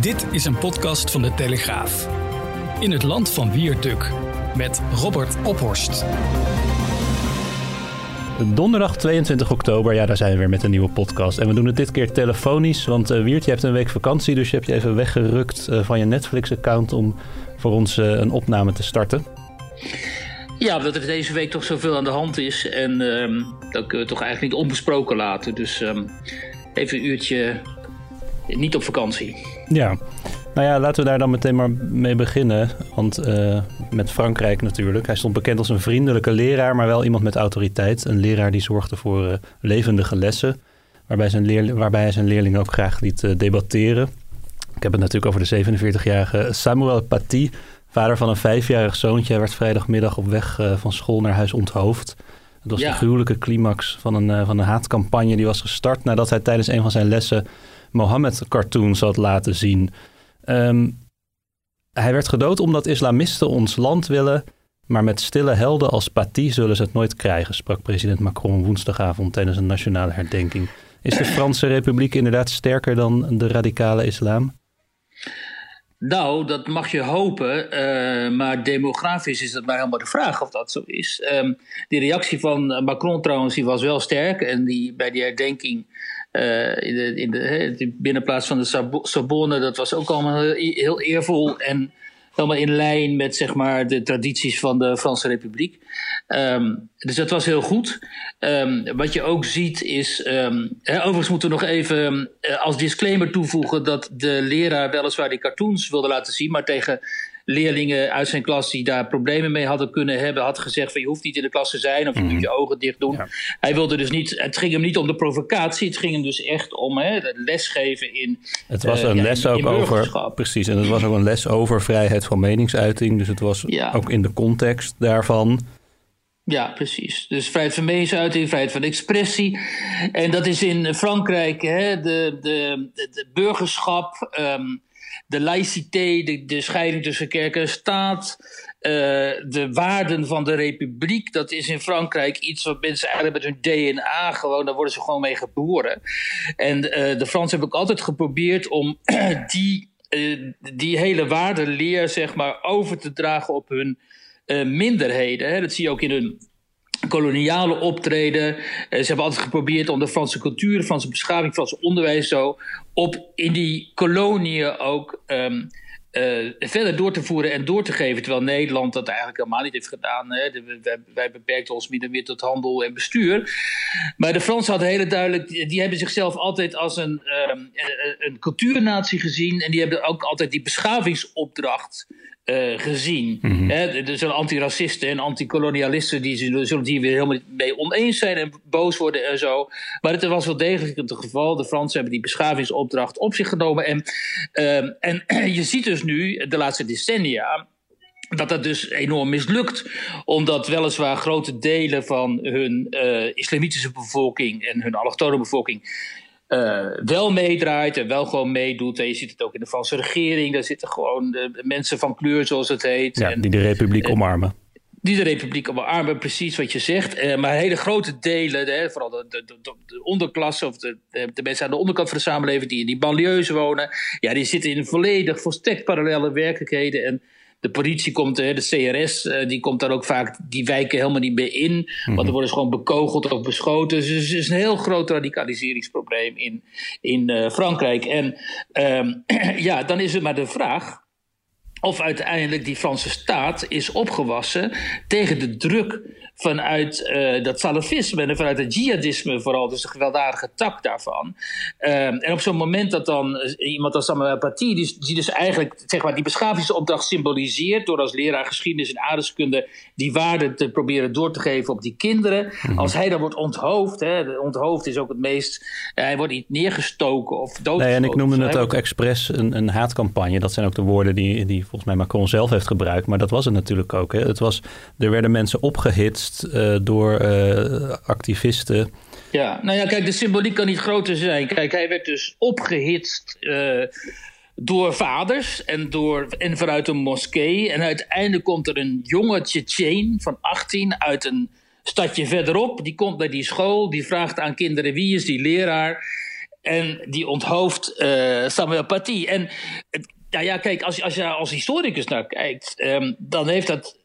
Dit is een podcast van de Telegraaf. In het land van Wierduk met Robert Ophorst. Donderdag 22 oktober, ja, daar zijn we weer met een nieuwe podcast. En we doen het dit keer telefonisch, want uh, Wiert, je hebt een week vakantie, dus je hebt je even weggerukt uh, van je Netflix-account om voor ons uh, een opname te starten. Ja, omdat er deze week toch zoveel aan de hand is en um, dat kunnen we toch eigenlijk niet onbesproken laten. Dus um, even een uurtje niet op vakantie. Ja, nou ja, laten we daar dan meteen maar mee beginnen. Want uh, met Frankrijk natuurlijk. Hij stond bekend als een vriendelijke leraar, maar wel iemand met autoriteit. Een leraar die zorgde voor uh, levendige lessen. Waarbij, zijn leer, waarbij hij zijn leerlingen ook graag liet uh, debatteren. Ik heb het natuurlijk over de 47-jarige Samuel Paty. Vader van een vijfjarig zoontje. Hij werd vrijdagmiddag op weg van school naar huis onthoofd. Het was ja. de gruwelijke climax van een, van een haatcampagne die was gestart nadat hij tijdens een van zijn lessen Mohammed-cartoons had laten zien. Um, hij werd gedood omdat islamisten ons land willen, maar met stille helden als Paty zullen ze het nooit krijgen, sprak president Macron woensdagavond tijdens een nationale herdenking. Is de Franse Republiek inderdaad sterker dan de radicale islam? Nou, dat mag je hopen, uh, maar demografisch is dat maar helemaal de vraag of dat zo is. Um, die reactie van Macron trouwens, die was wel sterk en die, bij die herdenking in, de, in de, binnenplaats van de Sorbonne, dat was ook allemaal heel, eervol en helemaal in lijn met zeg maar, de tradities van de Franse Republiek. Um, dus dat was heel goed. Um, wat je ook ziet is. Um, hè, overigens moeten we nog even als disclaimer toevoegen dat de leraar weliswaar die cartoons wilde laten zien, maar tegen leerlingen uit zijn klas die daar problemen mee hadden kunnen hebben, had gezegd van je hoeft niet in de klas te zijn of je mm. moet je ogen dicht doen. Ja. Hij wilde dus niet, het ging hem niet om de provocatie, het ging hem dus echt om hè, lesgeven in. Het was een uh, les ja, in, ook in over, precies, en het was ook een les over vrijheid van meningsuiting, dus het was ja. ook in de context daarvan. Ja, precies. Dus vrijheid van meningsuiting, vrijheid van expressie. En dat is in Frankrijk hè, de, de, de, de burgerschap. Um, de laïcité, de, de scheiding tussen kerk en staat, uh, de waarden van de republiek, dat is in Frankrijk iets wat mensen eigenlijk met hun DNA gewoon, daar worden ze gewoon mee geboren. En uh, de Fransen hebben ook altijd geprobeerd om die, uh, die hele waardeleer, zeg maar, over te dragen op hun minderheden. Hè. Dat zie je ook in hun koloniale optreden. ze hebben altijd geprobeerd om de Franse cultuur, Franse beschaving, Franse onderwijs zo op in die koloniën ook um, uh, verder door te voeren en door te geven. Terwijl Nederland dat eigenlijk helemaal niet heeft gedaan. Hè. Wij, wij, beperkten ons midden meer tot handel en bestuur. Maar de Fransen hadden hele duidelijk. Die hebben zichzelf altijd als een, um, een cultuurnatie gezien. En die hebben ook altijd die beschavingsopdracht uh, gezien. Mm -hmm. er antiracisten en anticolonialisten die zullen hier weer helemaal mee oneens zijn en boos worden en zo. Maar het was wel degelijk het geval. De Fransen hebben die beschavingsopdracht op zich genomen. En, uh, en je ziet dus nu, de laatste decennia, dat dat dus enorm mislukt. Omdat weliswaar grote delen van hun uh, islamitische bevolking en hun allochtone bevolking uh, wel meedraait en wel gewoon meedoet. En je ziet het ook in de Franse regering. Daar zitten gewoon de mensen van kleur, zoals het heet. Ja, en, die de republiek en, omarmen. Die de republiek omarmen, precies wat je zegt. Uh, maar hele grote delen, hè, vooral de, de, de, de onderklasse of de, de, mensen aan de onderkant van de samenleving die in die banlieues wonen. Ja, die zitten in volledig volstrekt parallele werkelijkheden. En de politie komt, de CRS, uh, die komt daar ook vaak, die wijken helemaal niet meer in. Want er worden ze gewoon bekogeld of beschoten. Dus het is een heel groot radicaliseringsprobleem in, in uh, Frankrijk. En um, ja, dan is het maar de vraag. Of uiteindelijk die Franse staat is opgewassen tegen de druk vanuit uh, dat salafisme en vanuit het jihadisme vooral, dus de gewelddadige tak daarvan. Uh, en op zo'n moment dat dan uh, iemand als Samuel Paty, die, die, dus eigenlijk zeg maar, die beschavingsopdracht symboliseert door als leraar geschiedenis en aardeskunde die waarde te proberen door te geven op die kinderen. -hmm. Als hij dan wordt onthoofd, hè, onthoofd is ook het meest, hij wordt niet neergestoken of doodgeschoten. Nee, en ik noemde het ook expres een, een haatcampagne. Dat zijn ook de woorden die, die volgens mij Macron zelf heeft gebruikt, maar dat was het natuurlijk ook. Hè. Het was, er werden mensen opgehitst uh, door uh, activisten. Ja, nou ja, kijk, de symboliek kan niet groter zijn. Kijk, hij werd dus opgehitst uh, door vaders en, door, en vanuit een moskee. En uiteindelijk komt er een jonge Tsjetsjeen van 18 uit een stadje verderop. Die komt bij die school, die vraagt aan kinderen wie is die leraar. En die onthoofd Samuel Paty. En nou ja, kijk, als, als je als historicus naar kijkt, um, dan heeft dat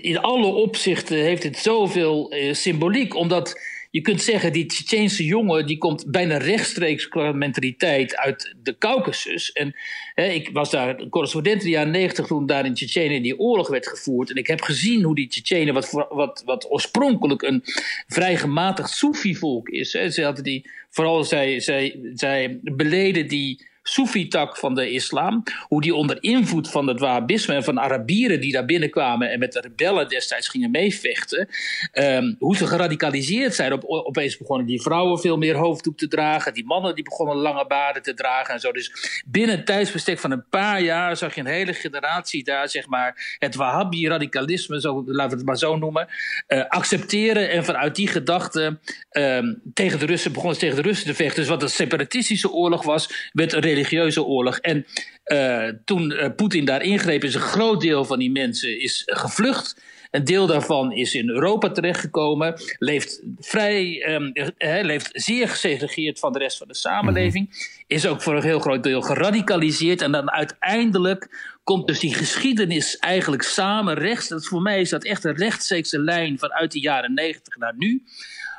in alle opzichten heeft het zoveel uh, symboliek. Omdat je kunt zeggen, die Tsjetsjeense jongen... die komt bijna rechtstreeks qua mentaliteit uit de Caucasus. En ik was daar correspondent in de jaren negentig... toen daar in Tsjetsjenië die oorlog werd gevoerd. En ik heb gezien hoe die Tsjetsjenen... wat, wat, wat oorspronkelijk een vrij gematigd Soefi-volk is. Ze hadden die, vooral zij, zij, zij beleden die Soefi-tak van de islam. Hoe die onder invloed van het Wahhabisme en van Arabieren die daar binnenkwamen en met de rebellen destijds gingen meevechten. Um, hoe ze geradicaliseerd zijn. Op, opeens begonnen die vrouwen veel meer hoofddoek te dragen. Die mannen die begonnen lange baarden te dragen en zo. Dus binnen een tijdsbestek van een paar jaar zag je een hele generatie daar, zeg maar, het Wahhabi-radicalisme, laten we het maar zo noemen, uh, accepteren. En vanuit die gedachte um, tegen de Russen begonnen ze tegen de Russen te vechten. Dus wat een separatistische oorlog was, werd een religieuze oorlog. En uh, toen uh, Poetin daar ingreep, is een groot deel van die mensen is gevlucht. Een deel daarvan is in Europa terechtgekomen, leeft vrij, um, he, leeft zeer gesegregeerd van de rest van de samenleving, mm -hmm. is ook voor een heel groot deel geradicaliseerd en dan uiteindelijk komt dus die geschiedenis eigenlijk samen rechts. Dat voor mij is dat echt een rechtstreekse lijn vanuit de jaren negentig naar nu.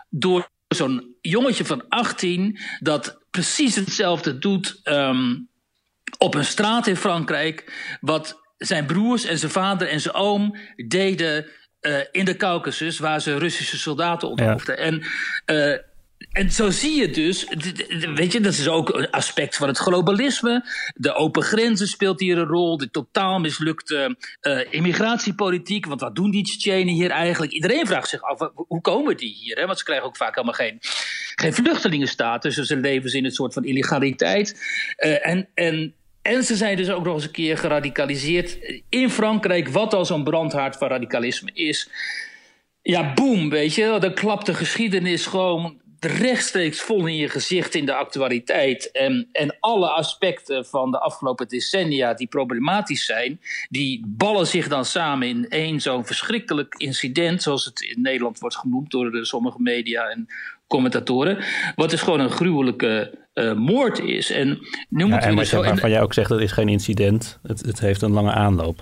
Door zo'n jongetje van 18 dat precies hetzelfde doet um, op een straat in Frankrijk. Wat zijn broers en zijn vader en zijn oom deden uh, in de Caucasus, waar ze Russische soldaten onthoofden. Ja. En uh, en zo zie je dus, weet je, dat is ook een aspect van het globalisme. De open grenzen speelt hier een rol. De totaal mislukte uh, immigratiepolitiek. Want wat doen die Tsjetsjenen hier eigenlijk? Iedereen vraagt zich af, hoe komen die hier? Hè? Want ze krijgen ook vaak helemaal geen, geen vluchtelingenstatus. Dus ze leven in een soort van illegaliteit. Uh, en, en en ze zijn dus ook nog eens een keer geradicaliseerd in Frankrijk, wat al zo'n brandhaard van radicalisme is. Ja, boem, weet je, dan klapt de geschiedenis gewoon rechtstreeks vol in je gezicht in de actualiteit. En, en alle aspecten van de afgelopen decennia die problematisch zijn, die ballen zich dan samen in één zo'n verschrikkelijk incident, zoals het in Nederland wordt genoemd door de sommige media en commentatoren. Wat dus gewoon een gruwelijke uh, moord is. En nu ja, moeten en we wat dus je, zo- en- waarvan jij ook zegt, dat is geen incident. Het, het heeft een lange aanloop.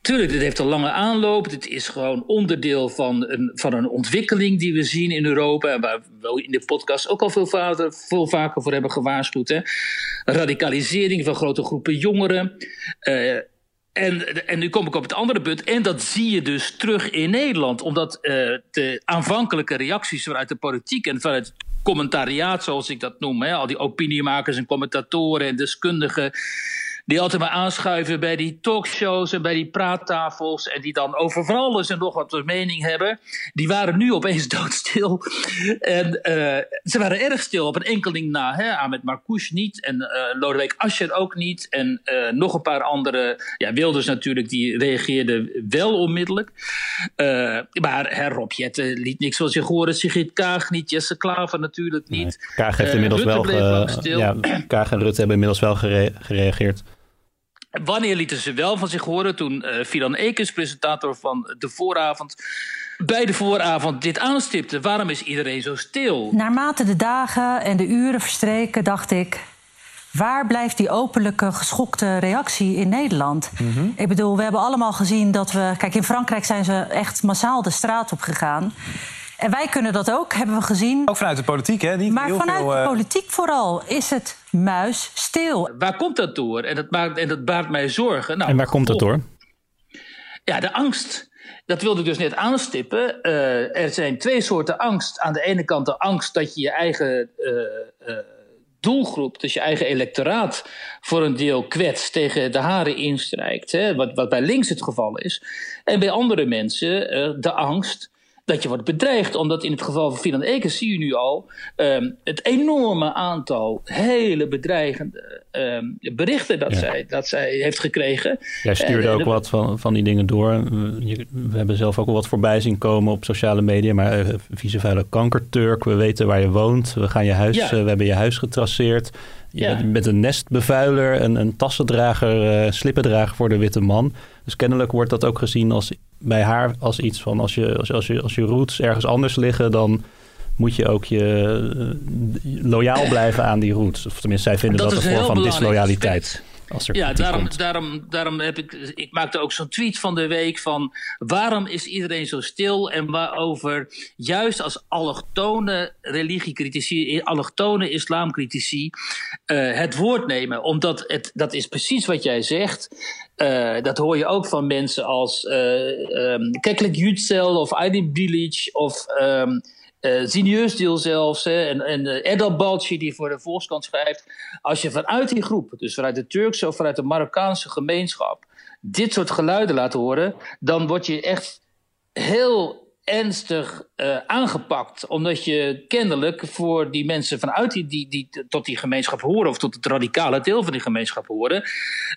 Tuurlijk, dit heeft een lange aanloop. Dit is gewoon onderdeel van een, van een ontwikkeling die we zien in Europa. En waar we in de podcast ook al veel, vaker, veel vaker voor hebben gewaarschuwd. Hè. Radicalisering van grote groepen jongeren. Uh, en, en nu kom ik op het andere punt. En dat zie je dus terug in Nederland. Omdat uh, de aanvankelijke reacties vanuit de politiek en vanuit het commentariaat, zoals ik dat noem. Hè, al die opiniemakers en commentatoren en deskundigen die altijd maar aanschuiven bij die talkshows en bij die praattafels en die dan over van alles en nog wat een mening hebben, die waren nu opeens doodstil. En uh, ze waren erg stil op een enkeling na. Hè? Ahmed Marcouch niet en uh, Lodewijk Asscher ook niet en uh, nog een paar andere. Ja, Wilders natuurlijk, die reageerde wel onmiddellijk. maar hè, Rob Jetten liet niks van zich horen, Sigrid Kaag niet, Jesse Klaver natuurlijk niet. Nee, Kaag heeft inmiddels wel... ja, Kaag en Rutte hebben inmiddels wel gere gereageerd. Wanneer lieten ze wel van zich horen? Toen uh, Fidan Ekens, presentator van de vooravond, bij de vooravond dit aanstipte. Waarom is iedereen zo stil? Naarmate de dagen en de uren verstreken, dacht ik. Waar blijft die openlijke geschokte reactie in Nederland? Mm -hmm. Ik bedoel, we hebben allemaal gezien dat we. Kijk, in Frankrijk zijn ze echt massaal de straat op gegaan. En wij kunnen dat ook, hebben we gezien. Ook vanuit de politiek, hè? Niet maar heel vanuit veel, de eh, politiek vooral is het muis stil. Waar komt dat door? En dat, maakt, en dat baart mij zorgen. Nou, En waar komt dat door? Ja, de angst. Dat wilde ik dus net aanstippen. Eh, er zijn twee soorten angst. Aan de ene kant de angst dat je je eigen eh, eh, doelgroep, dus je eigen electoraat, voor een deel kwetst, tegen de haren instrijkt. Hè? Wat, wat bij links het geval is. En bij andere mensen eh, de angst dat je wordt bedreigd. Omdat in het geval van Finan Ekers zie je nu al ehm, het enorme aantal hele bedreigende ehm, berichten dat, Ja. zij, dat zij heeft gekregen. Jij stuurde En, ook wat van, van die dingen door. We, hebben zelf ook al wat voorbij zien komen op sociale media. Maar eh, vieze vuile kankerturk, we weten waar je woont. We, gaan je huis, Ja. eh, we hebben je huis getraceerd. Je Ja. bent, een nestbevuiler, een, een tassendrager, eh, slippendrager voor de witte man. Dus kennelijk wordt dat ook gezien als, bij haar als iets van... Als je, als, als, je, als je roots ergens anders liggen, dan moet je ook je eh, loyaal blijven aan die roots. Of tenminste, zij vinden dat, is een vorm van disloyaliteit. Als er Ja, daarom, komt. daarom, daarom heb ik. Ik maakte ook zo'n tweet van de week van. Waarom is iedereen zo stil? En waarover juist als allochtone religiecritici, allochtone islamcritici. eh, het woord nemen. Omdat het, dat is precies wat jij zegt. Eh, dat hoor je ook van mensen als uh, um, Keklik Yücel of Aydin Bilic of. Um, uh, Zinieusdeel zelfs, hè, en, en Balci die voor de Volkskrant schrijft. Als je vanuit die groep, dus vanuit de Turkse of vanuit de Marokkaanse gemeenschap, dit soort geluiden laat horen, dan word je echt heel ernstig uh, aangepakt. Omdat je kennelijk voor die mensen vanuit die, die, die tot die gemeenschap horen, of tot het radicale deel van die gemeenschap horen,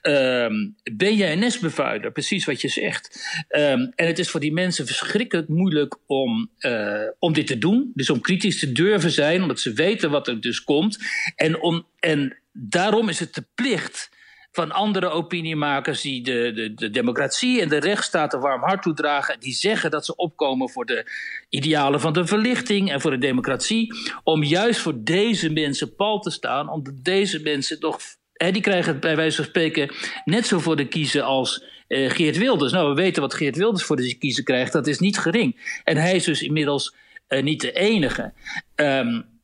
um, ben jij een nestbevuiler, precies wat je zegt. Um, en het is voor die mensen verschrikkelijk moeilijk om, uh, om dit te doen. Dus om kritisch te durven zijn, omdat ze weten wat er dus komt. En, om, en daarom is het de plicht van andere opiniemakers die de, de, de democratie en de rechtsstaat een warm hart toedragen. Die zeggen dat ze opkomen voor de idealen van de verlichting en voor de democratie. Om juist voor deze mensen pal te staan. Omdat deze mensen toch. Hè, die krijgen het bij wijze van spreken net zo voor de kiezen als uh, Geert Wilders. Nou, we weten wat Geert Wilders voor de kiezen krijgt. Dat is niet gering. En hij is dus inmiddels uh, niet de enige. Um,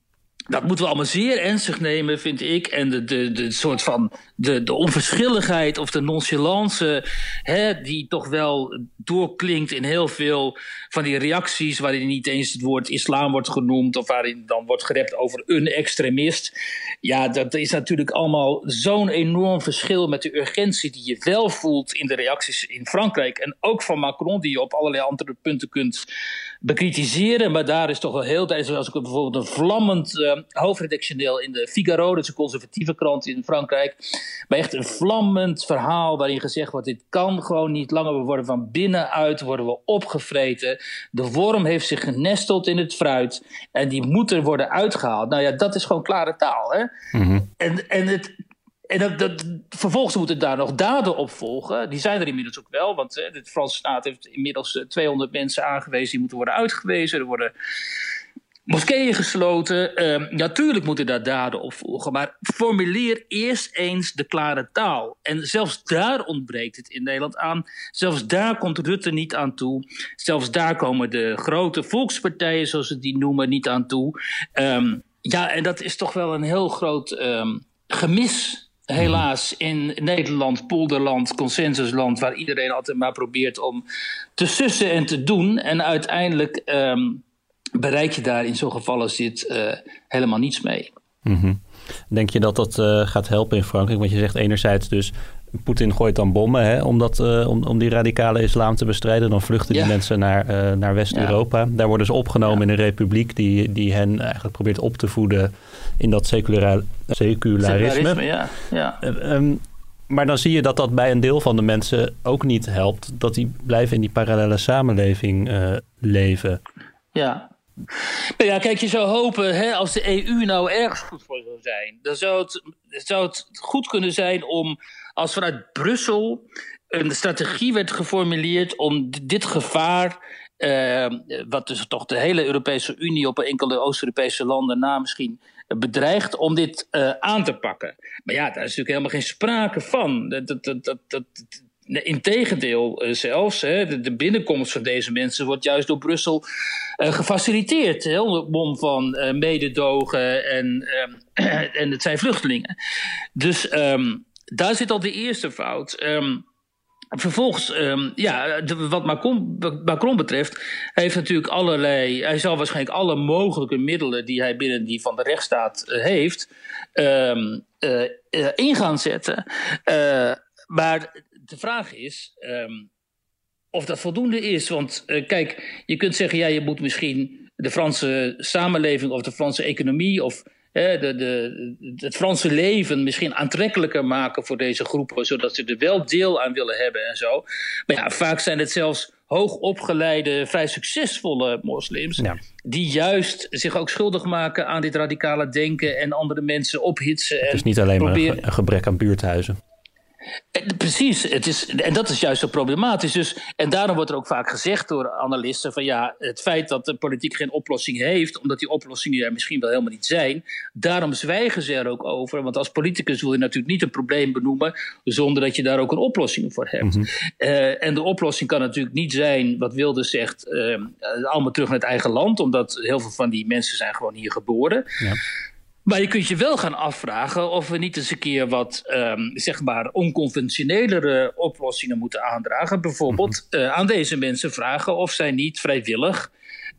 dat moeten we allemaal zeer ernstig nemen, vind ik. En de, de, de soort van de, de onverschilligheid of de nonchalance, hè, die toch wel doorklinkt in heel veel van die reacties, waarin niet eens het woord islam wordt genoemd, of waarin dan wordt gerept over een extremist. Ja, dat is natuurlijk allemaal zo'n enorm verschil met de urgentie die je wel voelt in de reacties in Frankrijk. En ook van Macron, die je op allerlei andere punten kunt bekritiseren. Maar daar is toch wel heel tijdens, als ik bijvoorbeeld een vlammend uh, hoofdredactioneel in de Figaro, dat is een conservatieve krant in Frankrijk, maar echt een vlammend verhaal waarin gezegd wordt: dit kan gewoon niet langer. We worden van binnenuit worden we opgevreten. De worm heeft zich genesteld in het fruit en die moet er worden uitgehaald. Nou ja, dat is gewoon klare taal. Hè? Mm-hmm. En, en het. En dat, vervolgens moeten daar nog daden op volgen. Die zijn er inmiddels ook wel. Want hè, de Franse staat heeft inmiddels 200 mensen aangewezen. Die moeten worden uitgewezen. Er worden moskeeën gesloten. Natuurlijk moeten daar daden op volgen. Maar formuleer eerst eens de klare taal. En zelfs daar ontbreekt het in Nederland aan. Zelfs daar komt Rutte niet aan toe. Zelfs daar komen de grote volkspartijen, zoals ze die noemen, niet aan toe. Um, ja, en dat is toch wel een heel groot um, gemis helaas in Nederland, polderland, consensusland, waar iedereen altijd maar probeert om te sussen en te doen. En uiteindelijk um, bereik je daar in zo'n geval als dit uh, helemaal niets mee. Mm-hmm. Denk je dat dat uh, gaat helpen in Frankrijk? Want je zegt enerzijds dus, Poetin gooit dan bommen hè, om, dat, uh, om, om die radicale islam te bestrijden. Dan vluchten die ja. mensen naar, uh, naar West-Europa. Ja. Daar worden ze opgenomen ja. in een republiek die, die hen eigenlijk probeert op te voeden in dat seculari secularisme. secularisme ja. Ja. Um, maar dan zie je dat dat bij een deel van de mensen ook niet helpt. Dat die blijven in die parallele samenleving leven. Ja, nou ja, kijk, je zou hopen, hè, als de EU nou ergens goed voor zou zijn, dan zou het, zou het goed kunnen zijn om, als vanuit Brussel een strategie werd geformuleerd om dit gevaar, eh, wat dus toch de hele Europese Unie op enkele Oost-Europese landen na misschien bedreigt, om dit uh, aan te pakken. Maar ja, daar is natuurlijk helemaal geen sprake van. Dat, dat, dat, dat, Integendeel uh, zelfs, hè, de, binnenkomst van deze mensen wordt juist door Brussel gefaciliteerd. Hè, onder bom van mededogen en, en het zijn vluchtelingen. Dus um, daar zit al de eerste fout. Um, Vervolgens, um, ja, wat Macron, betreft, heeft natuurlijk allerlei. Hij zal waarschijnlijk alle mogelijke middelen die hij binnen die van de rechtsstaat uh, heeft, um, in gaan zetten. maar de vraag is of dat voldoende is. Want kijk, je kunt zeggen, ja, je moet misschien de Franse samenleving of de Franse economie of de, de, het Franse leven misschien aantrekkelijker maken voor deze groepen, zodat ze er wel deel aan willen hebben en zo. Maar ja, vaak zijn het zelfs hoogopgeleide, vrij succesvolle moslims, ja. die juist zich ook schuldig maken aan dit radicale denken en andere mensen ophitsen. Het is niet alleen maar een gebrek aan buurthuizen. Eh, precies, het is, en dat is juist zo problematisch. Dus, en daarom wordt er ook vaak gezegd door analisten: van ja, het feit dat de politiek geen oplossing heeft, omdat die oplossingen er misschien wel helemaal niet zijn, daarom zwijgen ze er ook over. Want als politicus wil je natuurlijk niet een probleem benoemen zonder dat je daar ook een oplossing voor hebt. Mm uh, en de oplossing kan natuurlijk niet zijn, wat Wilde zegt, uh, allemaal terug naar het eigen land, omdat heel veel van die mensen zijn gewoon hier geboren. Ja. Maar je kunt je wel gaan afvragen of we niet eens een keer wat um, zeg maar onconventionelere oplossingen moeten aandragen. Bijvoorbeeld uh, aan deze mensen vragen of zij niet vrijwillig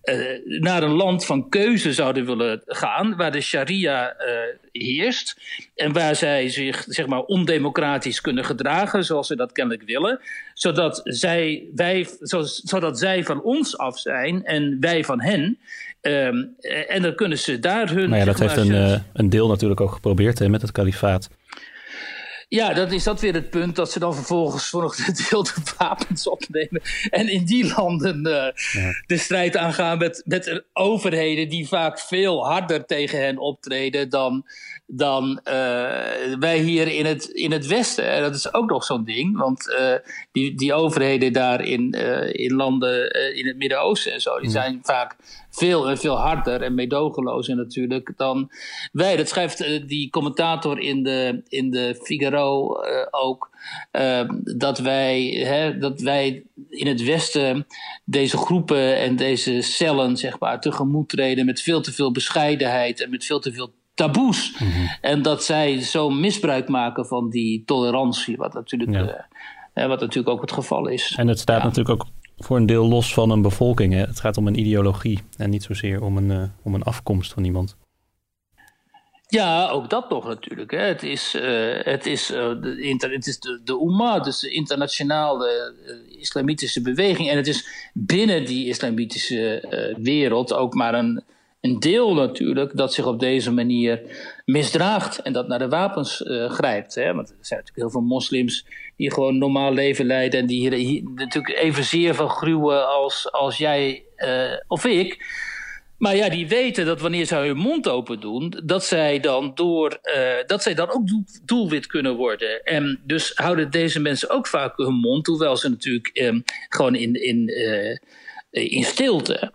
uh, naar een land van keuze zouden willen gaan, waar de sharia uh, heerst en waar zij zich zeg maar ondemocratisch kunnen gedragen, zoals ze dat kennelijk willen, zodat zij, wij, zodat zij van ons af zijn en wij van hen. Um, en dan kunnen ze daar hun. Nou ja, dat heeft een, uh, een deel natuurlijk ook geprobeerd hè, met het kalifaat. Ja, dan is dat weer het punt dat ze dan vervolgens voor nog de deel de wapens opnemen. En in die landen uh, ja. de strijd aangaan met, met overheden die vaak veel harder tegen hen optreden dan, dan uh, wij hier in het, in het Westen. En dat is ook nog zo'n ding, want uh, die, die overheden daar in, in landen in het Midden-Oosten en zo, die zijn vaak veel en veel harder en meedogenlozer natuurlijk dan wij. Dat schrijft die commentator in de, in de Figaro ook. Uh, dat, wij, hè, dat wij in het Westen deze groepen en deze cellen zeg maar, tegemoet treden met veel te veel bescheidenheid en met veel te veel taboes. Mm -hmm. En dat zij zo misbruik maken van die tolerantie, wat natuurlijk, ja. wat natuurlijk ook het geval is. En het staat ja. natuurlijk ook voor een deel los van een bevolking. Hè? Het gaat om een ideologie en niet zozeer om een, uh, om een afkomst van iemand. Ja, ook dat nog natuurlijk. Hè. Het is, uh, het is, uh, de, inter, het is de, de Umma, dus de internationale islamitische beweging. En het is binnen die islamitische wereld ook maar een, een deel natuurlijk dat zich op deze manier misdraagt en dat naar de wapens grijpt. Hè. Want er zijn natuurlijk heel veel moslims die gewoon normaal leven leiden en die hier, hier natuurlijk evenzeer van gruwen als, als jij uh, of ik. Maar ja, die weten dat wanneer zij hun mond open doen, dat zij dan, door, uh, dat zij dan ook doelwit kunnen worden. En dus houden deze mensen ook vaak hun mond, hoewel ze natuurlijk um, gewoon in, in, in stilte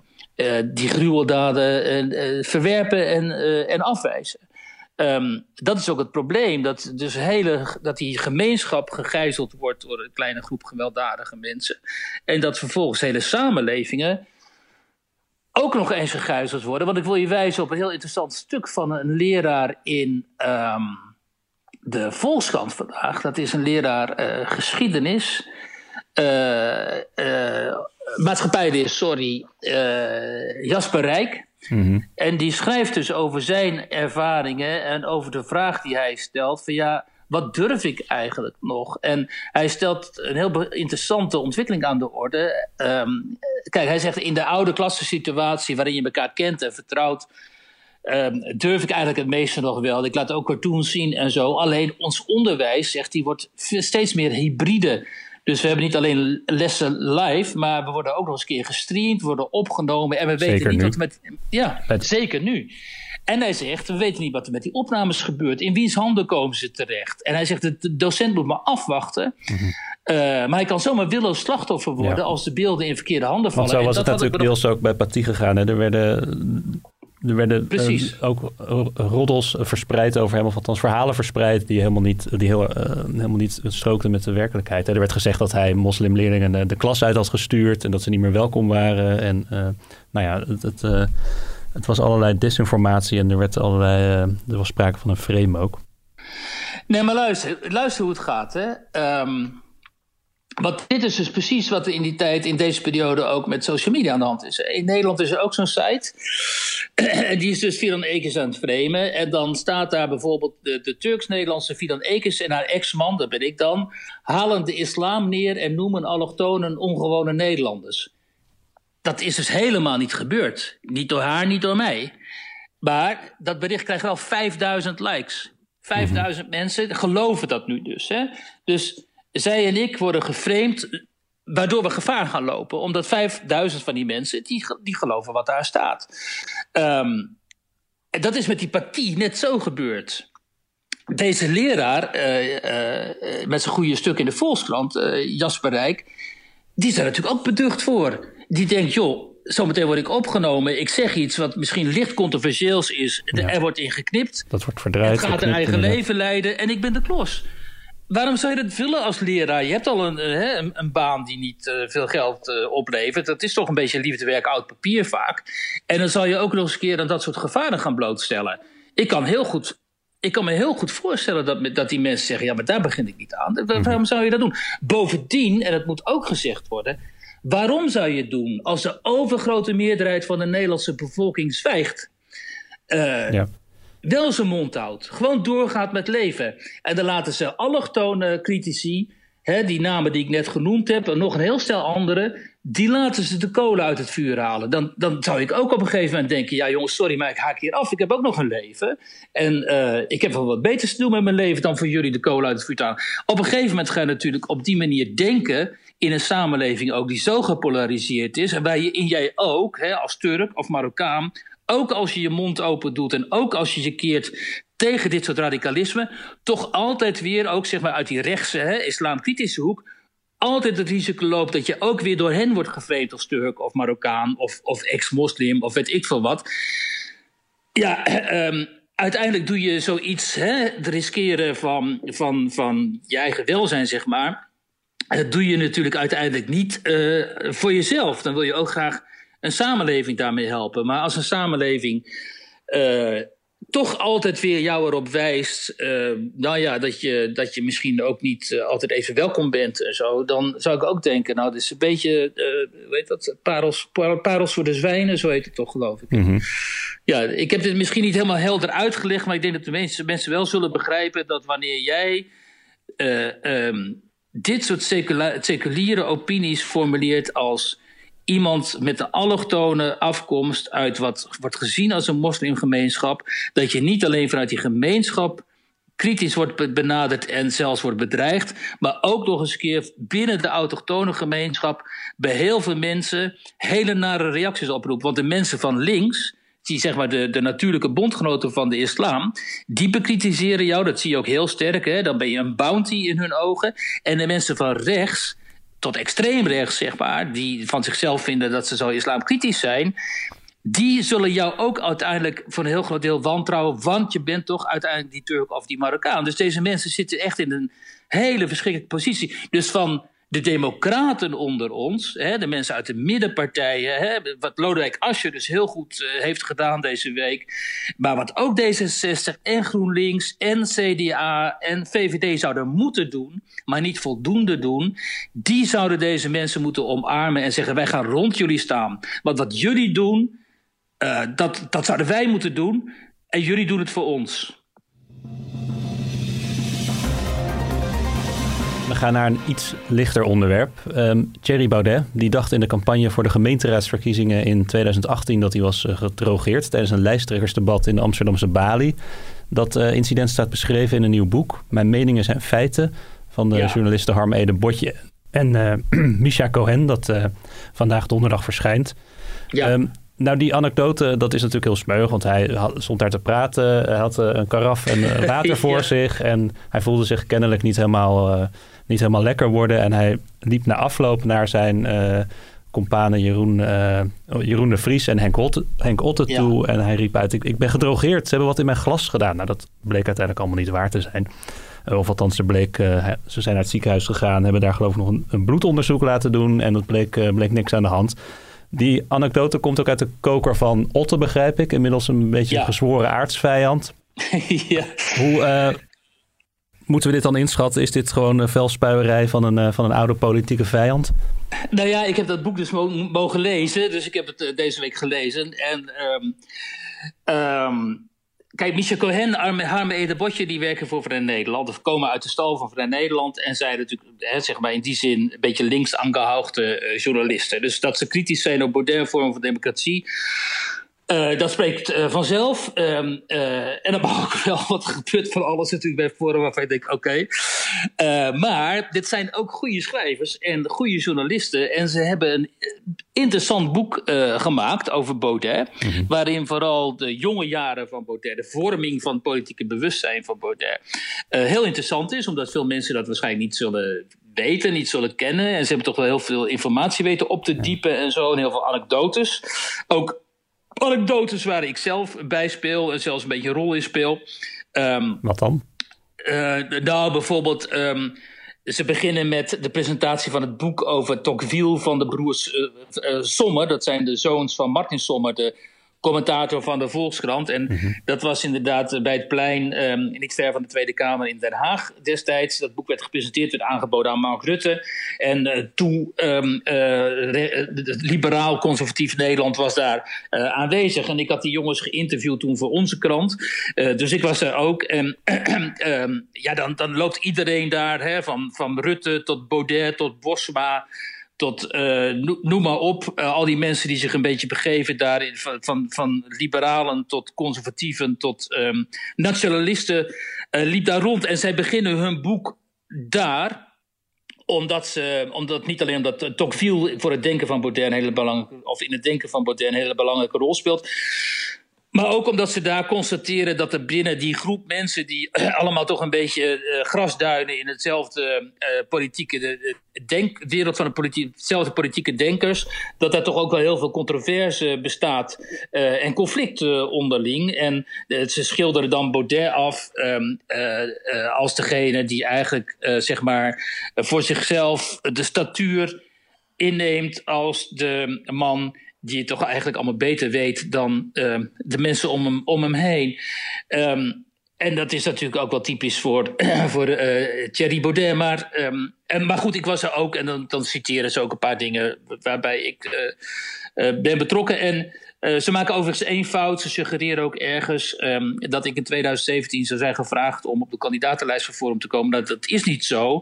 die gruweldaden verwerpen en, en afwijzen. Um, dat is ook het probleem, dat, dus hele, dat die gemeenschap gegijzeld wordt door een kleine groep gewelddadige mensen. En dat vervolgens hele samenlevingen ook nog eens gegijzeld worden. Want ik wil je wijzen op een heel interessant stuk van een leraar in um, de Volkskrant vandaag. Dat is een leraar geschiedenis. Maatschappijleer, sorry, Jasper Rijk. Mm -hmm. En die schrijft dus over zijn ervaringen en over de vraag die hij stelt: van ja, wat durf ik eigenlijk nog? En hij stelt een heel interessante ontwikkeling aan de orde. Um, kijk, hij zegt in de oude klassensituatie waarin je elkaar kent en vertrouwt. Um, durf ik eigenlijk het meeste nog wel. Ik laat ook cartoons zien en zo. Alleen ons onderwijs, zegt hij, wordt steeds meer hybride. Dus we hebben niet alleen lessen live, maar we worden ook nog eens een keer gestreamd, worden opgenomen. En we zeker weten niet nu. wat er met. Ja, het... zeker nu. En hij zegt, we weten niet wat er met die opnames gebeurt. In wiens handen komen ze terecht? En hij zegt, de docent moet maar afwachten. Mm -hmm. uh, maar hij kan zomaar willoos slachtoffer worden... Ja. als de beelden in verkeerde handen vallen. Want zo was het natuurlijk deels ook bij Pathie gegaan. Hè? Er werden er werden Precies. ook roddels verspreid over hem, of althans verhalen verspreid die helemaal niet, die heel, helemaal niet strookten met de werkelijkheid. Er werd gezegd dat hij moslimleerlingen de klas uit had gestuurd en dat ze niet meer welkom waren. En nou ja, het, het, het, was allerlei desinformatie en er, werd allerlei, er was sprake van een frame ook. Nee, maar luister, luister hoe het gaat. Hè. Um, want dit is dus precies wat er in die tijd, in deze periode ook met social media aan de hand is. In Nederland is er ook zo'n site. die is dus Fidan Ekers aan het framen. En dan staat daar bijvoorbeeld de, de Turks-Nederlandse Fidan Ekers en haar ex-man, dat ben ik dan, halen de islam neer en noemen allochtonen ongewone Nederlanders. Dat is dus helemaal niet gebeurd. Niet door haar, niet door mij. Maar dat bericht krijgt wel 5000 likes. 5000 mhm. mensen geloven dat nu dus. Hè? Dus zij en ik worden geframed, waardoor we gevaar gaan lopen. Omdat 5000 van die mensen, die, die geloven wat daar staat. Um, en dat is met die pathie net zo gebeurd. Deze leraar, uh, uh, met zijn goede stuk in de Volkskrant, uh, Jasper Rijk, die is daar natuurlijk ook beducht voor. Die denkt, joh, zometeen word ik opgenomen. Ik zeg iets wat misschien licht controversieels is. Er wordt in geknipt. Dat wordt verdraaid. Het gaat een eigen leven leiden en ik ben de klos. Waarom zou je dat willen als leraar? Je hebt al een, eh, een, een baan die niet uh, veel geld uh, oplevert. Dat is toch een beetje liefdewerk oud papier vaak. En dan zal je ook nog eens een keer aan dat soort gevaren gaan blootstellen. Ik kan, heel goed, ik kan me heel goed voorstellen dat, dat die mensen zeggen... ja, maar daar begin ik niet aan. Mhm. Waarom zou je dat doen? Bovendien, en het moet ook gezegd worden... waarom zou je het doen als de overgrote meerderheid van de Nederlandse bevolking zwijgt? ja wel zijn mond houdt. Gewoon doorgaat met leven. En dan laten ze allochtone critici, hè, die namen die ik net genoemd heb, en nog een heel stel andere, die laten ze de kolen uit het vuur halen. Dan, dan zou ik ook op een gegeven moment denken: ja, jongens, sorry, maar ik haak hier af. Ik heb ook nog een leven. En uh, ik heb wel wat beters te doen met mijn leven dan voor jullie de kolen uit het vuur te halen. Op een gegeven moment ga je natuurlijk op die manier denken. In een samenleving ook die zo gepolariseerd is. En waar je in jij ook, hè, als Turk of Marokkaan, ook als je je mond open doet en ook als je je keert tegen dit soort radicalisme, toch altijd weer, ook zeg maar uit die rechtse, hè, islamkritische hoek, altijd het risico loopt dat je ook weer door hen wordt gevreemd als Turk of Marokkaan of, of ex-moslim of weet ik veel wat. Ja, um, uiteindelijk doe je zoiets, hè, het riskeren van, van, van je eigen welzijn, zeg maar. Dat doe je natuurlijk uiteindelijk niet uh, voor jezelf. Dan wil je ook graag een samenleving daarmee helpen. Maar als een samenleving uh, toch altijd weer jou erop wijst, uh, nou ja, dat je, dat je misschien ook niet uh, altijd even welkom bent en zo, dan zou ik ook denken, nou, dit is een beetje, weet dat, parels, parels voor de zwijnen, zo heet het toch, geloof ik. Mm -hmm. Ja, ik heb dit misschien niet helemaal helder uitgelegd, maar ik denk dat de mensen, mensen wel zullen begrijpen dat wanneer jij um, dit soort seculiere opinies formuleert als iemand met de allochtone afkomst uit wat wordt gezien als een moslimgemeenschap, dat je niet alleen vanuit die gemeenschap kritisch wordt benaderd en zelfs wordt bedreigd, maar ook nog eens een keer binnen de autochtone gemeenschap bij heel veel mensen hele nare reacties oproept. Want de mensen van links, die zeg maar de, de natuurlijke bondgenoten van de islam, die bekritiseren jou, dat zie je ook heel sterk, hè? dan ben je een bounty in hun ogen. En de mensen van rechts, tot extreem rechts, zeg maar, die van zichzelf vinden dat ze zo islamkritisch zijn, die zullen jou ook uiteindelijk voor een heel groot deel wantrouwen, want je bent toch uiteindelijk die Turk of die Marokkaan. Dus deze mensen zitten echt in een hele verschrikkelijke positie. Dus van de democraten onder ons, hè, de mensen uit de middenpartijen, hè, wat Lodewijk Asscher dus heel goed uh, heeft gedaan deze week, maar wat ook D66 en GroenLinks en CDA en VVD zouden moeten doen, maar niet voldoende doen, die zouden deze mensen moeten omarmen en zeggen wij gaan rond jullie staan. Want wat jullie doen, uh, dat, dat zouden wij moeten doen en jullie doen het voor ons. We gaan naar een iets lichter onderwerp. Um, Thierry Baudet die dacht in de campagne voor de gemeenteraadsverkiezingen in 2018 dat hij was uh, gedrogeerd tijdens een lijsttrekkersdebat in de Amsterdamse Bali. Dat uh, incident staat beschreven in een nieuw boek. Mijn meningen zijn feiten van de ja. journalisten Harm Ede Botje en uh, Misha Cohen, dat vandaag donderdag verschijnt. Ja. Um, nou, die anekdote, dat is natuurlijk heel smeug, want hij had, stond daar te praten. Hij had een karaf en water voor ja. zich en hij voelde zich kennelijk niet helemaal niet helemaal lekker worden. En hij liep na afloop naar zijn uh, companen Jeroen, uh, Jeroen de Vries en Henk Otte, Henk Otte toe. En hij riep uit, ik, ik ben gedrogeerd. Ze hebben wat in mijn glas gedaan. Nou, dat bleek uiteindelijk allemaal niet waar te zijn. Uh, of althans, er bleek, uh, ze zijn naar het ziekenhuis gegaan, hebben daar geloof ik nog een, een bloedonderzoek laten doen. En dat bleek, bleek niks aan de hand. Die anekdote komt ook uit de koker van Otte, begrijp ik. Inmiddels een beetje ja. een gezworen aardsvijand. ja. Hoe, Moeten we dit dan inschatten? Is dit gewoon een velspuierij van een, van een oude politieke vijand? Nou ja, ik heb dat boek dus mogen lezen. Dus ik heb het deze week gelezen. En um, um, kijk, Michel Cohen, Harme Ede Botje, die werken voor Vrij Nederland. Of komen uit de stal van Vrij Nederland. En zijn natuurlijk, hè, zeg maar in die zin, een beetje links uh, journalisten. Dus dat ze kritisch zijn op moderne vormen van democratie. Uh, dat spreekt uh, vanzelf. Uh, en dan mag ook wel wat gebeurt van alles natuurlijk bij Forum waarvan je denkt, oké. Okay. maar dit zijn ook goede schrijvers en goede journalisten. En ze hebben een interessant boek gemaakt over Baudet. Mm-hmm. Waarin vooral de jonge jaren van Baudet, de vorming van het politieke bewustzijn van Baudet, heel interessant is. Omdat veel mensen dat waarschijnlijk niet zullen weten, niet zullen kennen. En ze hebben toch wel heel veel informatie weten op te diepen en zo. En heel veel anekdotes. Ook anekdotes waar ik zelf bij speel en zelfs een beetje een rol in speel. Um, Wat dan? Uh, nou, bijvoorbeeld. Um, ze beginnen met de presentatie van het boek over Tocqueville van de broers uh, uh, Sommer. Dat zijn de zoons van Martin Sommer, de commentator van de Volkskrant. En mhm. dat was inderdaad bij het plein um, in ver van de Tweede Kamer in Den Haag destijds. Dat boek werd gepresenteerd, werd aangeboden aan Mark Rutte. En uh, toen um, uh, liberaal-conservatief Nederland was daar aanwezig. En ik had die jongens geïnterviewd toen voor onze krant. dus ik was daar ook. En um, ja, dan, dan loopt iedereen daar, hè, van, van Rutte tot Baudet tot Bosma tot, uh, noem maar op, uh, al die mensen die zich een beetje begeven daarin, van, van, liberalen tot conservatieven tot um, nationalisten, uh, liep daar rond. En zij beginnen hun boek daar, omdat, ze, omdat niet alleen omdat Tocqueville voor het denken van Baudet een hele belangrijke, of in het denken van Baudet een hele belangrijke rol speelt. Maar ook omdat ze daar constateren dat er binnen die groep mensen die allemaal toch een beetje uh, grasduinen in hetzelfde uh, politieke de, wereld van de politie, hetzelfde politieke denkers, dat daar toch ook wel heel veel controverse bestaat en conflict onderling. En ze schilderen dan Baudet af um, als degene die eigenlijk zeg maar voor zichzelf de statuur inneemt als de man die het toch eigenlijk allemaal beter weet dan uh, de mensen om hem, om hem heen. Um, en dat is natuurlijk ook wel typisch voor, voor uh, Thierry Baudet. Maar, um, en, maar goed, ik was er ook en dan, dan citeren ze ook een paar dingen waarbij ik uh, uh, ben betrokken. En uh, ze maken overigens één fout. Ze suggereren ook ergens um, dat ik in 2017 zou zijn gevraagd om op de kandidatenlijst voor Forum te komen. Dat, dat is niet zo.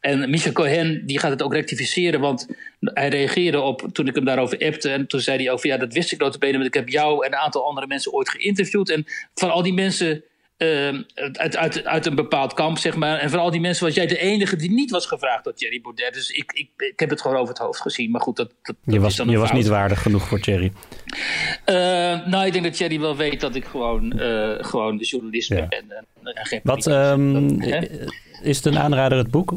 En Michel Cohen die gaat het ook rectificeren, want hij reageerde op toen ik hem daarover appte. En toen zei hij over, ja, dat wist ik notabene, want ik heb jou en een aantal andere mensen ooit geïnterviewd. En van al die mensen uh, uit, uit, uit, een bepaald kamp, zeg maar. En vooral die mensen was jij de enige die niet was gevraagd door Thierry Baudet. Dus ik, ik, ik heb het gewoon over het hoofd gezien. Maar goed, dat, dat, je was, je was niet waardig genoeg voor Thierry. Uh, nou, ik denk dat Thierry wel weet dat ik gewoon, uh, gewoon de journalist ben. En, en geen Wat um, is het een aanrader het boek?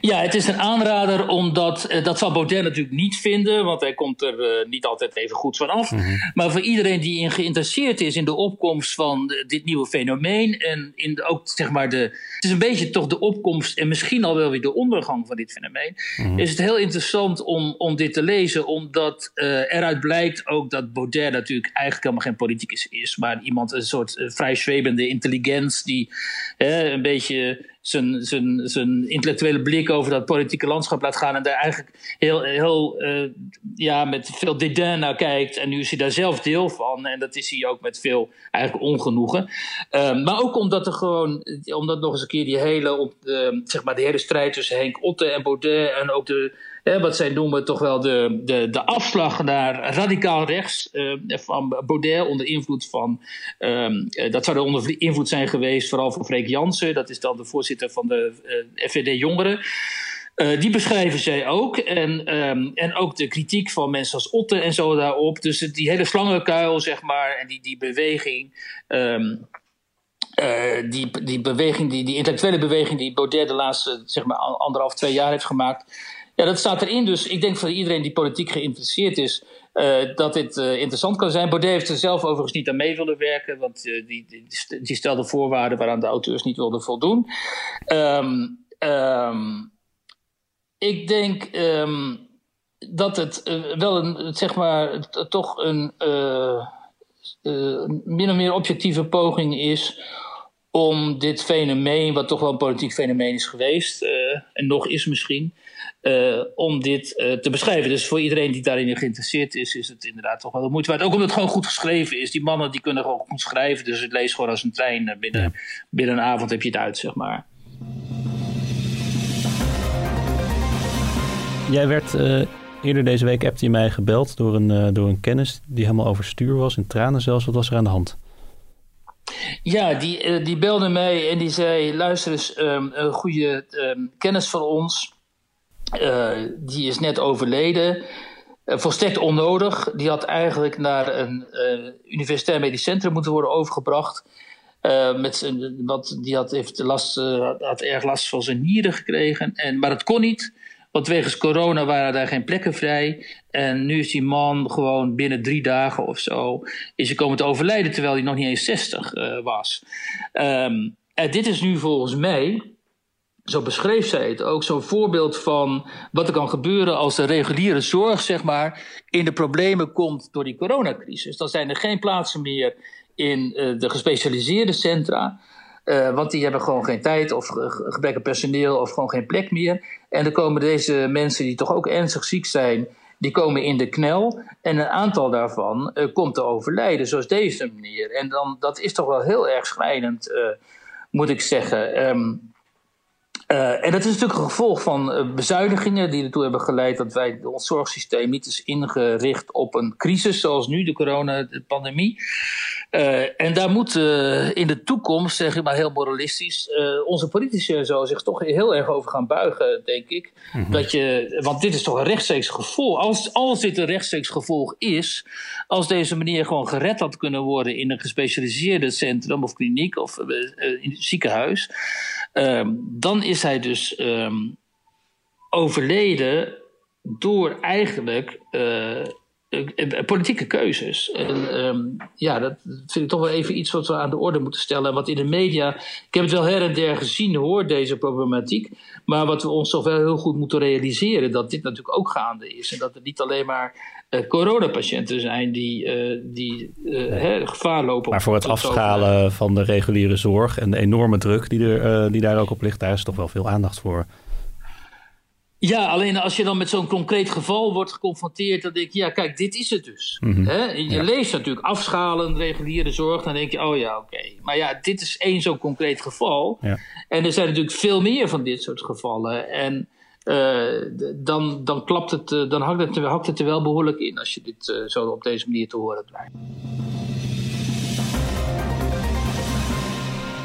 Ja, het is een aanrader omdat, uh, dat zal Baudet natuurlijk niet vinden, want hij komt er uh, niet altijd even goed van af. Mm-hmm. Maar voor iedereen die in geïnteresseerd is in de opkomst van de, dit nieuwe fenomeen en in de, ook zeg maar de, het is een beetje toch de opkomst en misschien al wel weer de ondergang van dit fenomeen, mm-hmm. is het heel interessant om, om dit te lezen, omdat uh, eruit blijkt ook dat Baudet natuurlijk eigenlijk helemaal geen politicus is, maar iemand, een soort vrij zwebende intelligentie die een beetje zijn, intellectuele blik over dat politieke landschap laat gaan. En daar eigenlijk heel, heel uh, ja, met veel dédain naar kijkt. En nu is hij daar zelf deel van. En dat is hij ook met veel eigenlijk ongenoegen. Uh, maar ook omdat er gewoon, omdat nog eens een keer die hele, op de, zeg maar, de hele strijd tussen Henk Otte en Baudet. En ook de wat zij noemen toch wel de, de, de afslag naar radicaal rechts uh, van Baudet onder invloed van, um, dat zou er onder invloed zijn geweest vooral van Freek Jansen, dat is dan de voorzitter van de uh, FVD Jongeren. Die beschrijven zij ook. En, um, en ook de kritiek van mensen als Otte en zo daarop. Dus die hele slangenkuil, zeg maar, en die, die beweging. Uh, die, die beweging, die, die intellectuele beweging die Baudet de laatste zeg maar, anderhalf, twee jaar heeft gemaakt Ja, dat staat erin. Dus ik denk voor iedereen die politiek geïnteresseerd is, uh, dat dit uh, interessant kan zijn. Baudet heeft er zelf overigens niet aan mee willen werken, want uh, die, die, stelde voorwaarden waaraan de auteurs niet wilden voldoen. Um, um, ik denk um, dat het wel een, zeg maar, toch een min of meer objectieve poging is om dit fenomeen, wat toch wel een politiek fenomeen is geweest, en nog is misschien, uh, om dit uh, te beschrijven. Dus voor iedereen die daarin geïnteresseerd is, is het inderdaad toch wel de moeite waard. Ook omdat het gewoon goed geschreven is. Die mannen die kunnen gewoon goed schrijven, dus het leest gewoon als een trein. Eh, binnen, ja. binnen een avond heb je het uit, zeg maar. Jij werd uh, eerder deze week, appte je mij gebeld door een, door een kennis die helemaal overstuur was, in tranen zelfs. Wat was er aan de hand? Ja, die, die belde mij en die zei: luister eens, um, een goede um, kennis van ons die is net overleden. Uh, volstrekt onnodig. Die had eigenlijk naar een uh, universitair medisch centrum moeten worden overgebracht. met zijn, wat, die had, heeft last, had erg last van zijn nieren gekregen. En, maar dat kon niet. Want wegens corona waren daar geen plekken vrij. En nu is die man gewoon binnen drie dagen of zo... is hij komen te overlijden terwijl hij nog niet eens 60 was. Um, en dit is nu volgens mij zo beschreef zij het ook, zo'n voorbeeld van wat er kan gebeuren als de reguliere zorg, zeg maar, in de problemen komt door die coronacrisis. Dan zijn er geen plaatsen meer in uh, de gespecialiseerde centra. Uh, want die hebben gewoon geen tijd of gebrek aan personeel of gewoon geen plek meer. En dan komen deze mensen die toch ook ernstig ziek zijn, die komen in de knel. En een aantal daarvan uh, komt te overlijden, zoals deze meneer. En dan, dat is toch wel heel erg schrijnend, moet ik zeggen. Um, uh, en dat is natuurlijk een gevolg van uh, bezuinigingen die ertoe hebben geleid dat wij ons zorgsysteem niet is ingericht op een crisis zoals nu, de coronapandemie. Uh, en daar moet in de toekomst, zeg ik maar heel moralistisch, onze politici en zo zich toch heel erg over gaan buigen, denk ik. Mm -hmm. dat je, want dit is toch een rechtstreeks gevolg. Als, als dit een rechtstreeks gevolg is, als deze meneer gewoon gered had kunnen worden in een gespecialiseerde centrum of kliniek of in het ziekenhuis. Um, dan is hij dus um, overleden door eigenlijk politieke keuzes. En um, ja, dat vind ik toch wel even iets wat we aan de orde moeten stellen. Wat in de media, ik heb het wel her en der gezien hoor, deze problematiek. Maar wat we ons toch wel heel goed moeten realiseren, dat dit natuurlijk ook gaande is. En dat het niet alleen maar uh, coronapatiënten zijn die, uh, die uh, hè, gevaar lopen. Maar voor het afschalen van de reguliere zorg en de enorme druk die, er, die daar ook op ligt, daar is toch wel veel aandacht voor. Ja, alleen als je dan met zo'n concreet geval wordt geconfronteerd, dan denk je, ja, kijk, dit is het dus. Mm -hmm. He? Je ja. leest natuurlijk afschalen, reguliere zorg, dan denk je, oh ja, oké. Okay. Maar ja, dit is één zo'n concreet geval. Ja. En er zijn natuurlijk veel meer van dit soort gevallen. En uh, dan, dan, klapt het, uh, dan hakt het, hakt het er wel behoorlijk in als je dit uh, zo op deze manier te horen krijgt.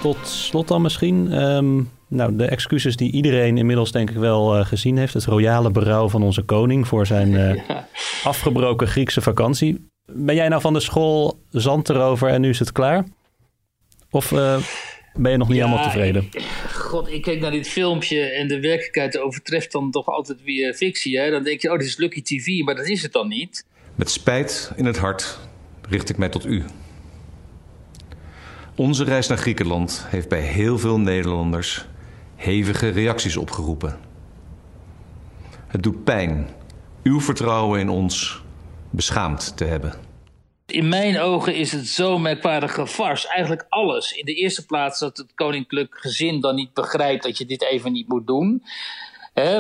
Tot slot dan misschien. Um, nou, de excuses die iedereen inmiddels denk ik wel uh, gezien heeft. Het royale berouw van onze koning voor zijn uh, ja. afgebroken Griekse vakantie. Ben jij nou van de school zand erover en nu is het klaar? Of uh, ben je nog niet ja, helemaal tevreden? Ik, God, ik kijk naar dit filmpje en de werkelijkheid overtreft dan toch altijd weer fictie. Hè? Dan denk je, oh, dit is Lucky TV, maar dat is het dan niet. Met spijt in het hart richt ik mij tot u. Onze reis naar Griekenland heeft bij heel veel Nederlanders hevige reacties opgeroepen. Het doet pijn uw vertrouwen in ons beschaamd te hebben. In mijn ogen is het zo'n merkwaardige vars. Eigenlijk alles. In de eerste plaats dat het koninklijk gezin dan niet begrijpt dat je dit even niet moet doen.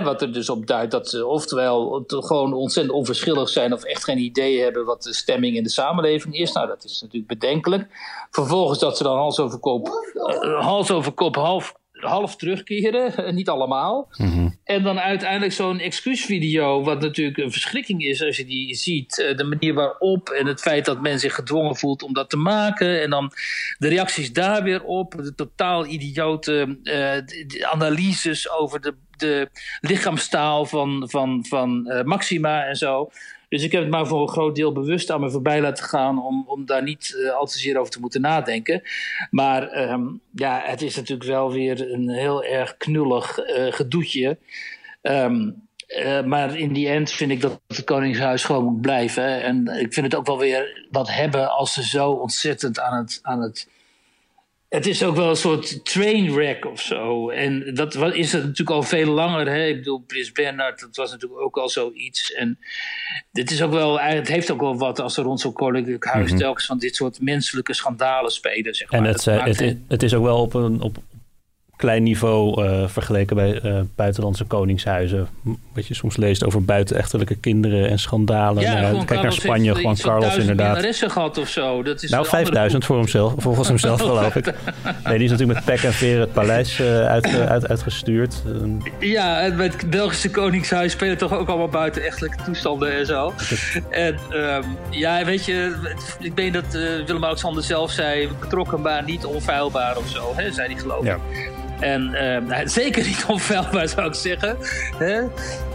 Wat er dus op duidt dat ze oftewel gewoon ontzettend onverschillig zijn of echt geen idee hebben wat de stemming in de samenleving is. Nou, dat is natuurlijk bedenkelijk. Vervolgens dat ze dan hals over kop, uh, hals over kop half half terugkeren, niet allemaal. Mm -hmm. En dan uiteindelijk zo'n excuusvideo, wat natuurlijk een verschrikking is als je die ziet. Eh, de manier waarop en het feit dat men zich gedwongen voelt om dat te maken. En dan de reacties daar weer op. De totaal idiote uh, analyses over de, de lichaamstaal van, van, van uh, Maxima en zo. Dus ik heb het maar voor een groot deel bewust aan me voorbij laten gaan om, om daar niet uh, al te zeer over te moeten nadenken. Maar um, ja, het is natuurlijk wel weer een heel erg knullig uh, gedoetje. Um, Uh, maar in die end vind ik dat het Koningshuis gewoon moet blijven. En ik vind het ook wel weer wat hebben als ze zo ontzettend aan het, aan het het is ook wel een soort trainwreck of zo. En dat is het natuurlijk al veel langer. Hè? Ik bedoel, Prins Bernhard, dat was natuurlijk ook al zoiets. En dit is ook wel, het heeft ook wel wat als er rond zo'n koninklijk huis mm telkens van dit soort menselijke schandalen spelen. Zeg maar. En het, het, het, het, is ook wel op een, op, klein niveau uh, vergeleken bij uh, buitenlandse koningshuizen. Wat je soms leest over buitenechtelijke kinderen en schandalen. Ja, nou, kijk naar Spanje, gewoon Carlos inderdaad. gehad of zo. Dat is nou, 5000 voor hemzelf, volgens hemzelf geloof ik. Nee, die is natuurlijk met pek en veer het paleis uh, uit, uit, uitgestuurd. Ja, en met het Belgische koningshuis spelen toch ook allemaal buitenechtelijke toestanden en zo. En um, ja, weet je, ik meen dat Willem-Alexander zelf zei, betrokken maar niet onfeilbaar of zo, hè, zei hij geloof ik. Ja. En uh, zeker niet onfeilbaar zou ik zeggen. Hè?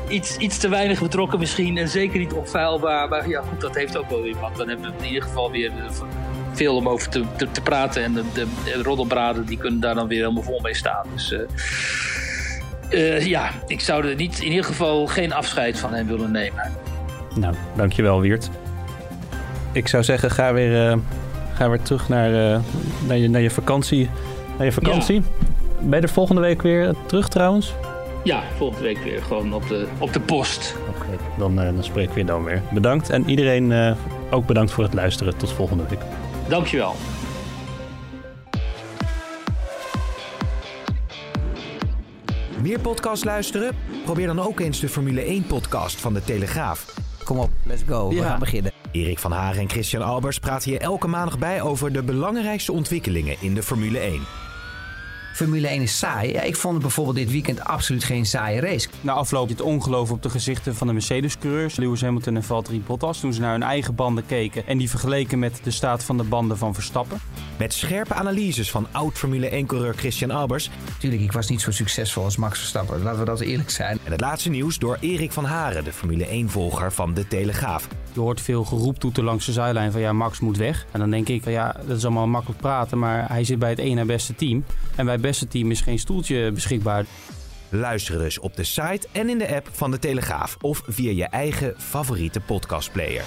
Iets, iets te weinig betrokken misschien en zeker niet onfeilbaar. Maar ja, goed, dat heeft ook wel weer wat. Dan hebben we in ieder geval weer eh, veel om over te, te, te praten. En de, de, de, roddelbraden die kunnen daar dan weer helemaal vol mee staan. Dus uh, uh, ja, ik zou er niet, in ieder geval geen afscheid van hem willen nemen. Nou, dankjewel Wiert. Ik zou zeggen, ga weer, ga weer terug naar, naar, je, naar je vakantie. Naar je vakantie. Ja. Ben je er volgende week weer terug trouwens? Ja, volgende week weer gewoon op de, op de post. Oké, dan, uh, dan spreken we je dan weer. Bedankt en iedereen uh, ook bedankt voor het luisteren. Tot volgende week. Dankjewel. Meer podcast luisteren? Probeer dan ook eens de Formule 1-podcast van de Telegraaf. Kom op, let's go. We gaan beginnen. Erik van Haren en Christian Albers praten hier elke maandag bij over de belangrijkste ontwikkelingen in de Formule 1. Formule 1 is saai. Ja, ik vond het bijvoorbeeld dit weekend absoluut geen saaie race. Na afloop het ongeloof op de gezichten van de Mercedes-coureurs, Lewis Hamilton en Valtteri Bottas, toen ze naar hun eigen banden keken en die vergeleken met de staat van de banden van Verstappen. Met scherpe analyses van oud Formule 1-coureur Christian Albers. Tuurlijk, ik was niet zo succesvol als Max Verstappen, laten we dat eerlijk zijn. En het laatste nieuws door Erik van Haren, de Formule 1-volger van De Telegraaf. Je hoort veel geroeptoeten langs de zijlijn van ja, Max moet weg. En dan denk ik van ja, dat is allemaal makkelijk praten, maar hij zit bij het ene beste team. En bij het beste team is geen stoeltje beschikbaar. Luister dus op de site en in de app van de Telegraaf of via je eigen favoriete podcastplayer.